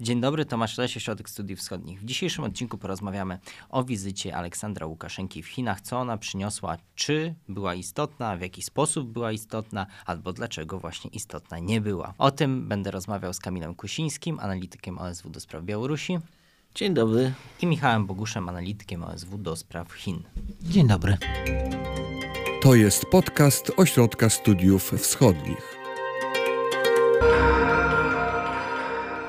Dzień dobry, Tomasz Lesie, Środek Studiów Wschodnich. W dzisiejszym odcinku porozmawiamy o wizycie Aleksandra Łukaszenki w Chinach, co ona przyniosła, czy była istotna, w jaki sposób była istotna, albo dlaczego właśnie istotna nie była. O tym będę rozmawiał z Kamilem Kusińskim, analitykiem OSW do spraw Białorusi. Dzień dobry. I Michałem Boguszem, analitykiem OSW do spraw Chin. Dzień dobry. To jest podcast Ośrodka Studiów Wschodnich.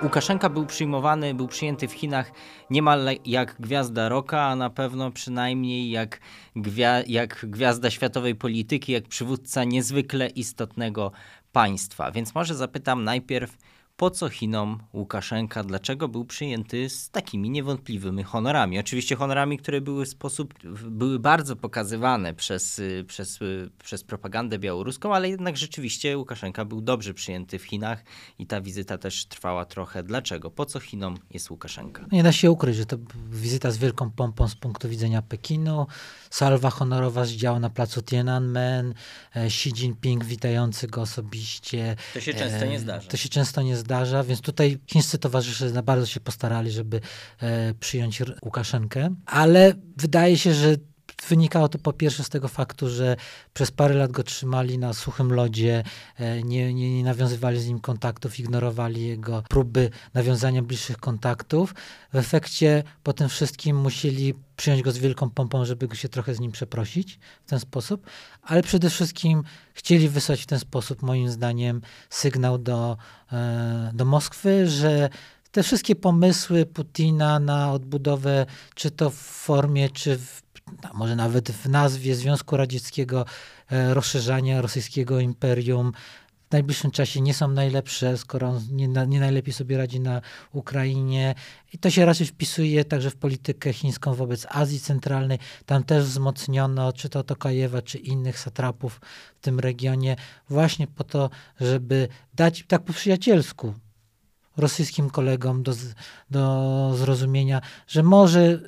Łukaszenka był przyjmowany, był przyjęty w Chinach niemal jak gwiazda roka, a na pewno przynajmniej jak, gwia jak gwiazda światowej polityki, jak przywódca niezwykle istotnego państwa. Więc może zapytam najpierw, po co Chinom Łukaszenka, dlaczego był przyjęty z takimi niewątpliwymi honorami. Oczywiście honorami, które były w sposób, były bardzo pokazywane przez, przez, przez propagandę białoruską, ale jednak rzeczywiście Łukaszenka był dobrze przyjęty w Chinach i ta wizyta też trwała trochę. Dlaczego? Po co Chinom jest Łukaszenka? Nie da się ukryć, że to wizyta z wielką pompą z punktu widzenia Pekinu, salwa honorowa z działu na placu Tiananmen, e, Xi Jinping witający go osobiście. To się często nie zdarza. To się często nie zdarza zdarza, więc tutaj chińscy towarzysze bardzo się postarali, żeby e, przyjąć Łukaszenkę, ale wydaje się, że Wynikało to po pierwsze z tego faktu, że przez parę lat go trzymali na suchym lodzie, e, nie, nie, nie, nawiązywali z nim kontaktów, ignorowali jego próby nawiązania bliższych kontaktów. W efekcie po tym wszystkim musieli przyjąć go z wielką pompą, żeby go się trochę z nim przeprosić w ten sposób, ale przede wszystkim chcieli wysłać w ten sposób, moim zdaniem, sygnał do, e, do Moskwy, że te wszystkie pomysły Putina na odbudowę, czy to w formie, czy w może nawet w nazwie Związku Radzieckiego e, rozszerzania rosyjskiego imperium w najbliższym czasie nie są najlepsze, skoro nie, nie, najlepiej sobie radzi na Ukrainie. I to się raczej wpisuje także w politykę chińską wobec Azji Centralnej. Tam też wzmocniono czy to Tokajewa, czy innych satrapów w tym regionie, właśnie po to, żeby dać tak po przyjacielsku rosyjskim kolegom do, do zrozumienia, że może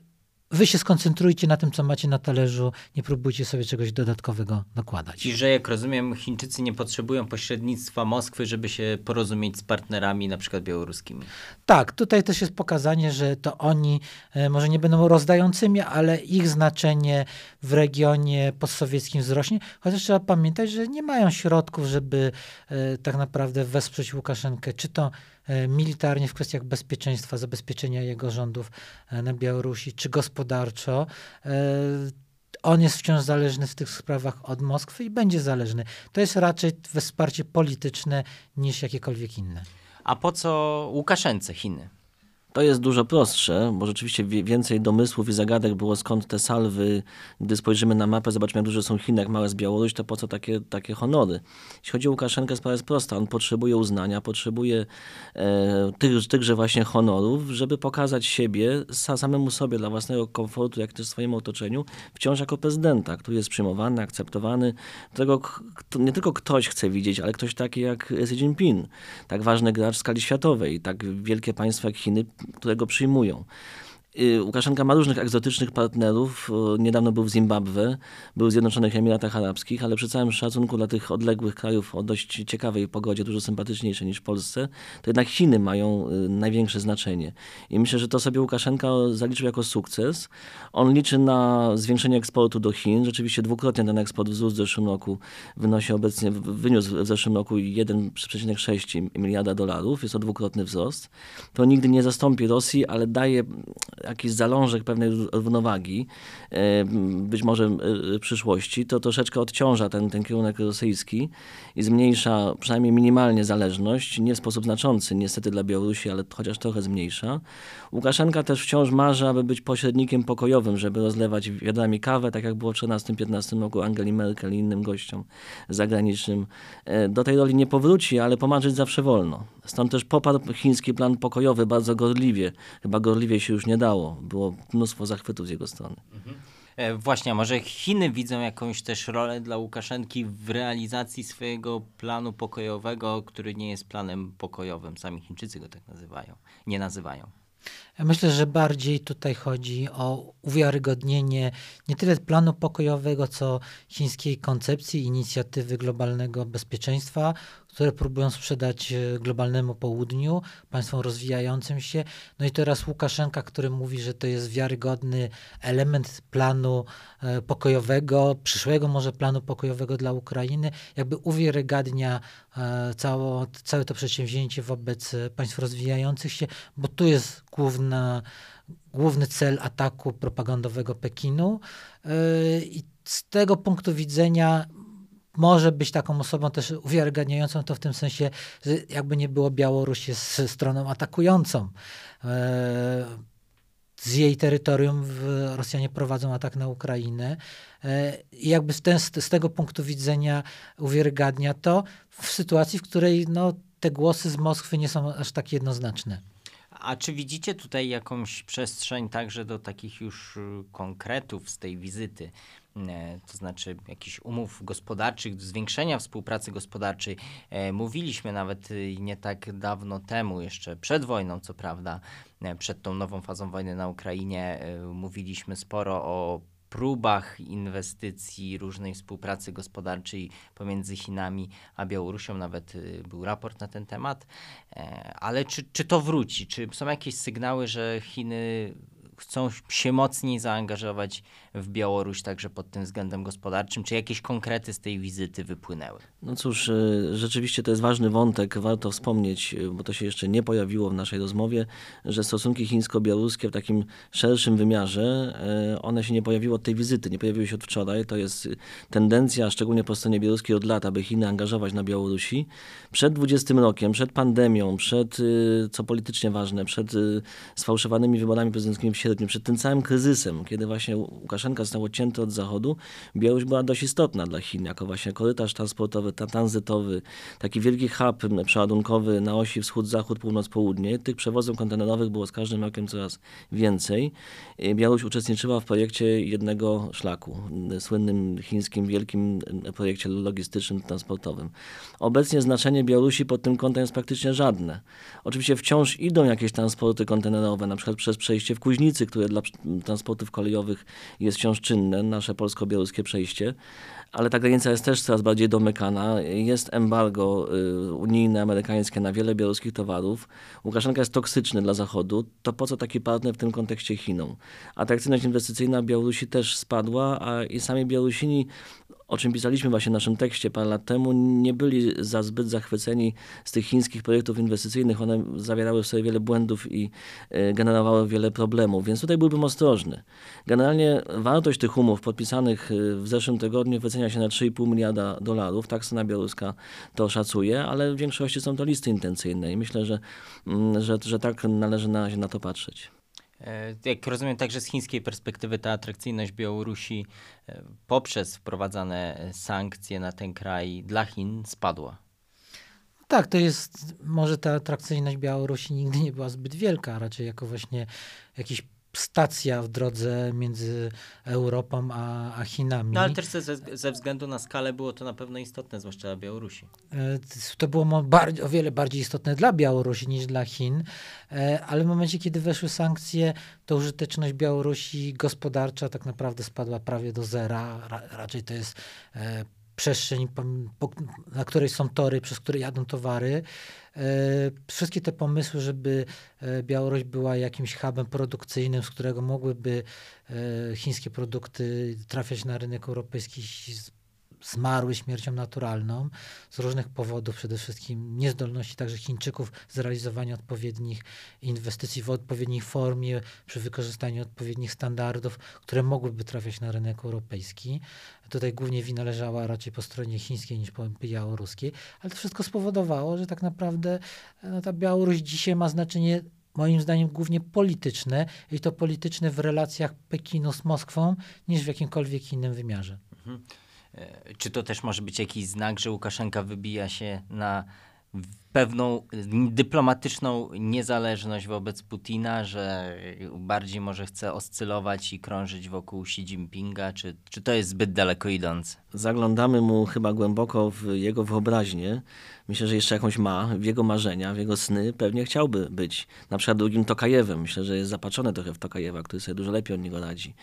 wy się skoncentrujcie na tym, co macie na talerzu, nie próbujcie sobie czegoś dodatkowego dokładać. I że jak rozumiem, Chińczycy nie potrzebują pośrednictwa Moskwy, żeby się porozumieć z partnerami, na przykład białoruskimi. Tak, tutaj też jest pokazanie, że to oni e, może nie będą rozdającymi, ale ich znaczenie w regionie postsowieckim wzrośnie, chociaż trzeba pamiętać, że nie mają środków, żeby e, tak naprawdę wesprzeć Łukaszenkę, czy to militarnie w kwestiach bezpieczeństwa, zabezpieczenia jego rządów e, na Białorusi, czy gospodarczo. E, on jest wciąż zależny w tych sprawach od Moskwy i będzie zależny. To jest raczej wsparcie polityczne niż jakiekolwiek inne. A po co Łukaszence Chiny? To jest dużo prostsze, bo rzeczywiście więcej domysłów i zagadek było skąd te salwy. Gdy spojrzymy na mapę, zobaczymy jak duże są Chiny, jak małe jest Białoruś, to po co takie, takie honory? Jeśli chodzi o Łukaszenkę, sprawa jest prosta. On potrzebuje uznania, potrzebuje e, tych, tychże właśnie honorów, żeby pokazać siebie samemu sobie dla własnego komfortu, jak też swojemu otoczeniu, wciąż jako prezydenta, który jest przyjmowany, akceptowany, którego nie tylko ktoś chce widzieć, ale ktoś taki jak Xi Jinping, tak ważny gracz w skali światowej, tak wielkie państwo jak Chiny którego przyjmują. Y, Łukaszenka ma różnych egzotycznych partnerów. Niedawno był w Zimbabwe, był w Zjednoczonych Emiratach Arabskich, ale przy całym szacunku dla tych odległych krajów o dość ciekawej pogodzie, dużo sympatyczniejsze niż w Polsce, to jednak Chiny mają y, największe znaczenie. I myślę, że to sobie Łukaszenka zaliczył jako sukces. On liczy na zwiększenie eksportu do Chin. Rzeczywiście dwukrotnie ten eksport wzrósł w zeszłym roku. Wynosi obecnie, wyniósł w zeszłym roku 1,6 miliarda dolarów. Jest to dwukrotny wzrost. To nigdy nie zastąpi Rosji, ale daje jakiś zalążek pewnej równowagi, e, być może e, przyszłości, to troszeczkę odciąża ten, ten kierunek rosyjski i zmniejsza przynajmniej minimalnie zależność, nie w sposób znaczący niestety dla Białorusi, ale chociaż trochę zmniejsza. Łukaszenka też wciąż marzy, aby być pośrednikiem pokojowym, żeby rozlewać wiadrami kawę, tak jak było w 13-15 roku Angeli Merkel i innym gościom zagranicznym. E, do tej roli nie powróci, ale pomarzyć zawsze wolno. Stąd też poparł chiński plan pokojowy bardzo gorliwie. Chyba gorliwie się już nie Było mnóstwo zachwytów z jego strony. Mhm. E, właśnie, a może Chiny widzą jakąś też rolę dla Łukaszenki w realizacji swojego planu pokojowego, który nie jest planem pokojowym. Sami Chińczycy go tak nazywają, nie nazywają. Myślę, że bardziej tutaj chodzi o uwiarygodnienie nie tyle planu pokojowego, co chińskiej koncepcji inicjatywy globalnego bezpieczeństwa, które próbują sprzedać e, globalnemu południu, państwom rozwijającym się. No i teraz Łukaszenka, który mówi, że to jest wiarygodny element planu e, pokojowego, przyszłego może planu pokojowego dla Ukrainy, jakby uwiarygadnia e, cało, całe to przedsięwzięcie wobec państw rozwijających się, bo tu jest główna, główny cel ataku propagandowego Pekinu. I z tego punktu widzenia może być taką osobą też uwiarygadniającą to w tym sensie, że jakby nie było Białoruś jest stroną atakującą. E, z jej terytorium Rosjanie prowadzą atak na Ukrainę e, i jakby z, ten, z tego punktu widzenia uwiarygadnia to w sytuacji, w której no, te głosy z Moskwy nie są aż tak jednoznaczne. A czy widzicie tutaj jakąś przestrzeń także do takich już konkretów z tej wizyty? E, to znaczy jakichś umów gospodarczych, zwiększenia współpracy gospodarczej. E, mówiliśmy nawet nie tak dawno temu, jeszcze przed wojną, co prawda, e, przed tą nową fazą wojny na Ukrainie, mówiliśmy sporo o próbach inwestycji, różnej współpracy gospodarczej pomiędzy Chinami a Białorusią. Nawet był raport na ten temat. Ale czy, czy to wróci? Czy są jakieś sygnały, że Chiny chcą się mocniej zaangażować w Białoruś także pod tym względem gospodarczym? Czy jakieś konkrety z tej wizyty wypłynęły? No cóż, e, rzeczywiście to jest ważny wątek, warto wspomnieć, e, bo to się jeszcze nie pojawiło w naszej rozmowie, że stosunki chińsko-białoruskie w takim szerszym wymiarze, e, one się nie pojawiły od tej wizyty, nie pojawiły się od wczoraj. To jest tendencja, szczególnie po stronie białoruskiej od lat, aby Chiny angażować na Białorusi. Przed 20 rokiem, przed pandemią, przed, co politycznie ważne, przed sfałszowanymi wyborami prezydenckimi w przed tym całym kryzysem, kiedy właśnie Łukaszenka został odcięty od Zachodu, Białoruś była dość istotna dla Chin, jako właśnie korytarz transportowy, tranzytowy, taki wielki hub przeładunkowy na osi wschód-zachód, północ-południe. Tych przewozów kontenerowych było z każdym rokiem coraz więcej. Białoruś uczestniczyła w projekcie jednego szlaku, słynnym chińskim wielkim projekcie logistycznym, transportowym. Obecnie znaczenie Białorusi pod tym kątem jest praktycznie żadne. Oczywiście wciąż idą jakieś transporty kontenerowe, na przykład przez przejście w Kuźnicy, które dla transportów kolejowych jest wciąż czynne, nasze polsko-białoruskie przejście, ale ta granica jest też coraz bardziej domykana. Jest embargo y, unijne, amerykańskie na wiele białoruskich towarów. Łukaszenka jest toksyczny dla Zachodu. To po co taki partner w tym kontekście Chinom? Atrakcyjność inwestycyjna Białorusi też spadła, a i sami Białorusini o czym pisaliśmy właśnie w naszym tekście parę lat temu, nie byli za zbyt zachwyceni z tych chińskich projektów inwestycyjnych. One zawierały w sobie wiele błędów i e, generowały wiele problemów, więc tutaj byłbym ostrożny. Generalnie wartość tych umów podpisanych e, w zeszłym tygodniu wycenia się na 3,5 miliarda dolarów. Tak strona białoruska to szacuje, ale w większości są to listy intencyjne i myślę, że, mm, że, że tak należy na na to patrzeć. E, jak rozumiem, także z chińskiej perspektywy ta atrakcyjność Białorusi e, poprzez wprowadzane sankcje na ten kraj dla Chin spadła. Tak, to jest, może ta atrakcyjność Białorusi nigdy nie była zbyt wielka, raczej jako właśnie jakiś stacja w drodze między Europą a, a Chinami. No ale też ze, ze, względu na skalę było to na pewno istotne, zwłaszcza dla Białorusi. E, to było o wiele bardziej istotne dla Białorusi niż dla Chin, e, ale w momencie, kiedy weszły sankcje, to użyteczność Białorusi gospodarcza tak naprawdę spadła prawie do zera. Raczej to jest e, przestrzeń, na której są tory, przez które jadą towary. E, wszystkie te pomysły, żeby e, Białoruś była jakimś hubem produkcyjnym, z którego mogłyby e, chińskie produkty trafiać na rynek europejski zmarły śmiercią naturalną z różnych powodów, przede wszystkim niezdolności także Chińczyków zrealizowania odpowiednich inwestycji w odpowiedniej formie, przy wykorzystaniu odpowiednich standardów, które mogłyby trafiać na rynek europejski. Tutaj głównie wina leżała raczej po stronie chińskiej niż po białoruskiej, ale to wszystko spowodowało, że tak naprawdę no, ta Białoruś dzisiaj ma znaczenie moim zdaniem głównie polityczne i to polityczne w relacjach Pekinu z Moskwą niż w jakimkolwiek innym wymiarze. Mhm. E, czy to też może być jakiś znak, że Łukaszenka wybija się na pewną dyplomatyczną niezależność wobec Putina, że bardziej może chce oscylować i krążyć wokół Xi Jinpinga, czy, czy to jest zbyt daleko idące? Zaglądamy mu chyba głęboko w jego wyobraźnię. Myślę, że jeszcze jakąś ma, w jego marzenia, w jego sny. Pewnie chciałby być na przykład drugim Tokajewem. Myślę, że jest zapatrzony trochę w Tokajewa, który sobie dużo lepiej od niego radzi.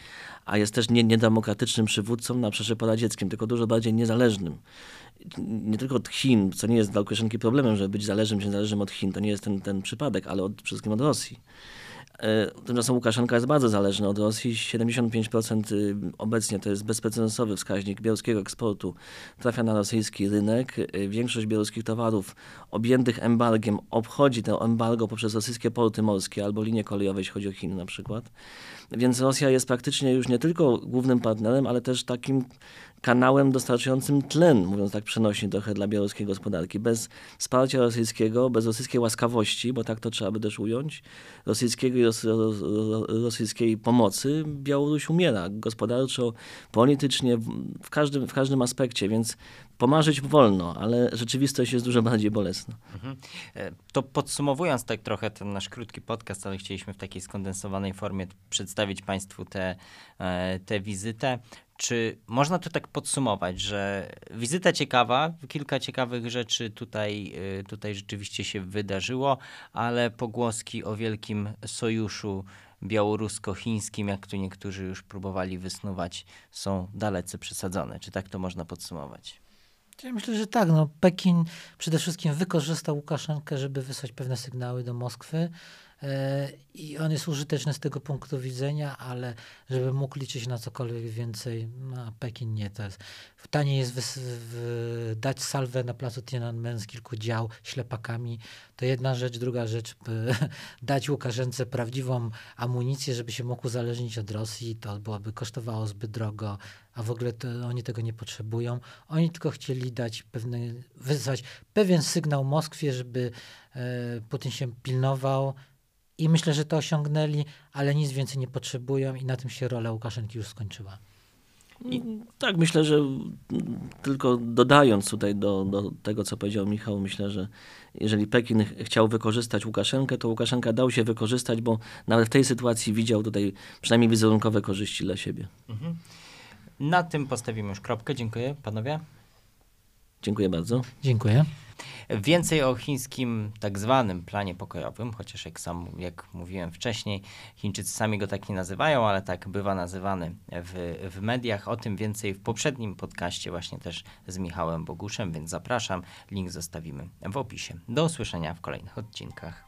A jest też nie, niedemokratycznym przywódcą na przesze poradzieckim, tylko dużo bardziej niezależnym nie tylko od Chin, co nie jest dla Łukaszenki problemem, żeby być zależnym czy niezależnym od Chin, to nie jest ten, ten przypadek, ale od, przede wszystkim od Rosji. E, tymczasem Łukaszenka jest bardzo zależny od Rosji. 75% y, obecnie to jest bezprecedensowy wskaźnik białoruskiego eksportu. Trafia na rosyjski rynek. Y, większość białoruskich towarów objętych embargiem obchodzi to embargo poprzez rosyjskie porty morskie albo linie kolejowe, jeśli chodzi o Chiny na przykład. Więc Rosja jest praktycznie już nie tylko głównym partnerem, ale też takim kanałem dostarczającym tlen, mówiąc tak przenośnie trochę dla białoruskiej gospodarki. Bez wsparcia rosyjskiego, bez rosyjskiej łaskawości, bo tak to trzeba by też ująć, rosyjskiego i ros, rosyjskiej pomocy, Białoruś umiera gospodarczo, politycznie, w każdym, w każdym aspekcie, więc pomarzyć wolno, ale rzeczywistość jest dużo bardziej bolesna. Mhm. E, to podsumowując tak trochę ten nasz krótki podcast, ale chcieliśmy w takiej skondensowanej formie przedstawić Państwu tę te, te wizytę. Czy można to tak podsumować, że wizyta ciekawa, kilka ciekawych rzeczy tutaj, y, tutaj rzeczywiście się wydarzyło, ale pogłoski o wielkim sojuszu białorusko-chińskim, jak tu niektórzy już próbowali wysnuwać, są dalece przesadzone. Czy tak to można podsumować? Ja myślę, że tak. No, Pekin przede wszystkim wykorzystał Łukaszenkę, żeby wysłać pewne sygnały do Moskwy. E, I on jest użyteczny z tego punktu widzenia, ale żeby mógł liczyć na cokolwiek więcej, no, Pekin nie to jest. Taniej jest w, w, dać salwę na placu Tiananmen z kilku dział ślepakami. To jedna rzecz. Druga rzecz, dać Łukaszence prawdziwą amunicję, żeby się mógł uzależnić od Rosji. To byłoby kosztowało zbyt drogo, a w ogóle to oni tego nie potrzebują. Oni tylko chcieli dać pewny, wysłać pewien sygnał Moskwie, żeby e, Putin się pilnował, i myślę, że to osiągnęli, ale nic więcej nie potrzebują i na tym się rola Łukaszenki już skończyła. I tak, myślę, że tylko dodając tutaj do, do tego, co powiedział Michał, myślę, że jeżeli Pekin chciał wykorzystać Łukaszenkę, to Łukaszenka dał się wykorzystać, bo nawet w tej sytuacji widział tutaj przynajmniej wizerunkowe korzyści dla siebie. Mhm. Na tym postawimy już kropkę. Dziękuję panowie. Dziękuję bardzo. Dziękuję. Więcej o chińskim tak zwanym planie pokojowym, chociaż jak sam, jak mówiłem wcześniej, Chińczycy sami go tak nie nazywają, ale tak bywa nazywany w, w mediach. O tym więcej w poprzednim podcaście właśnie też z Michałem Boguszem, więc zapraszam. Link zostawimy w opisie. Do usłyszenia w kolejnych odcinkach.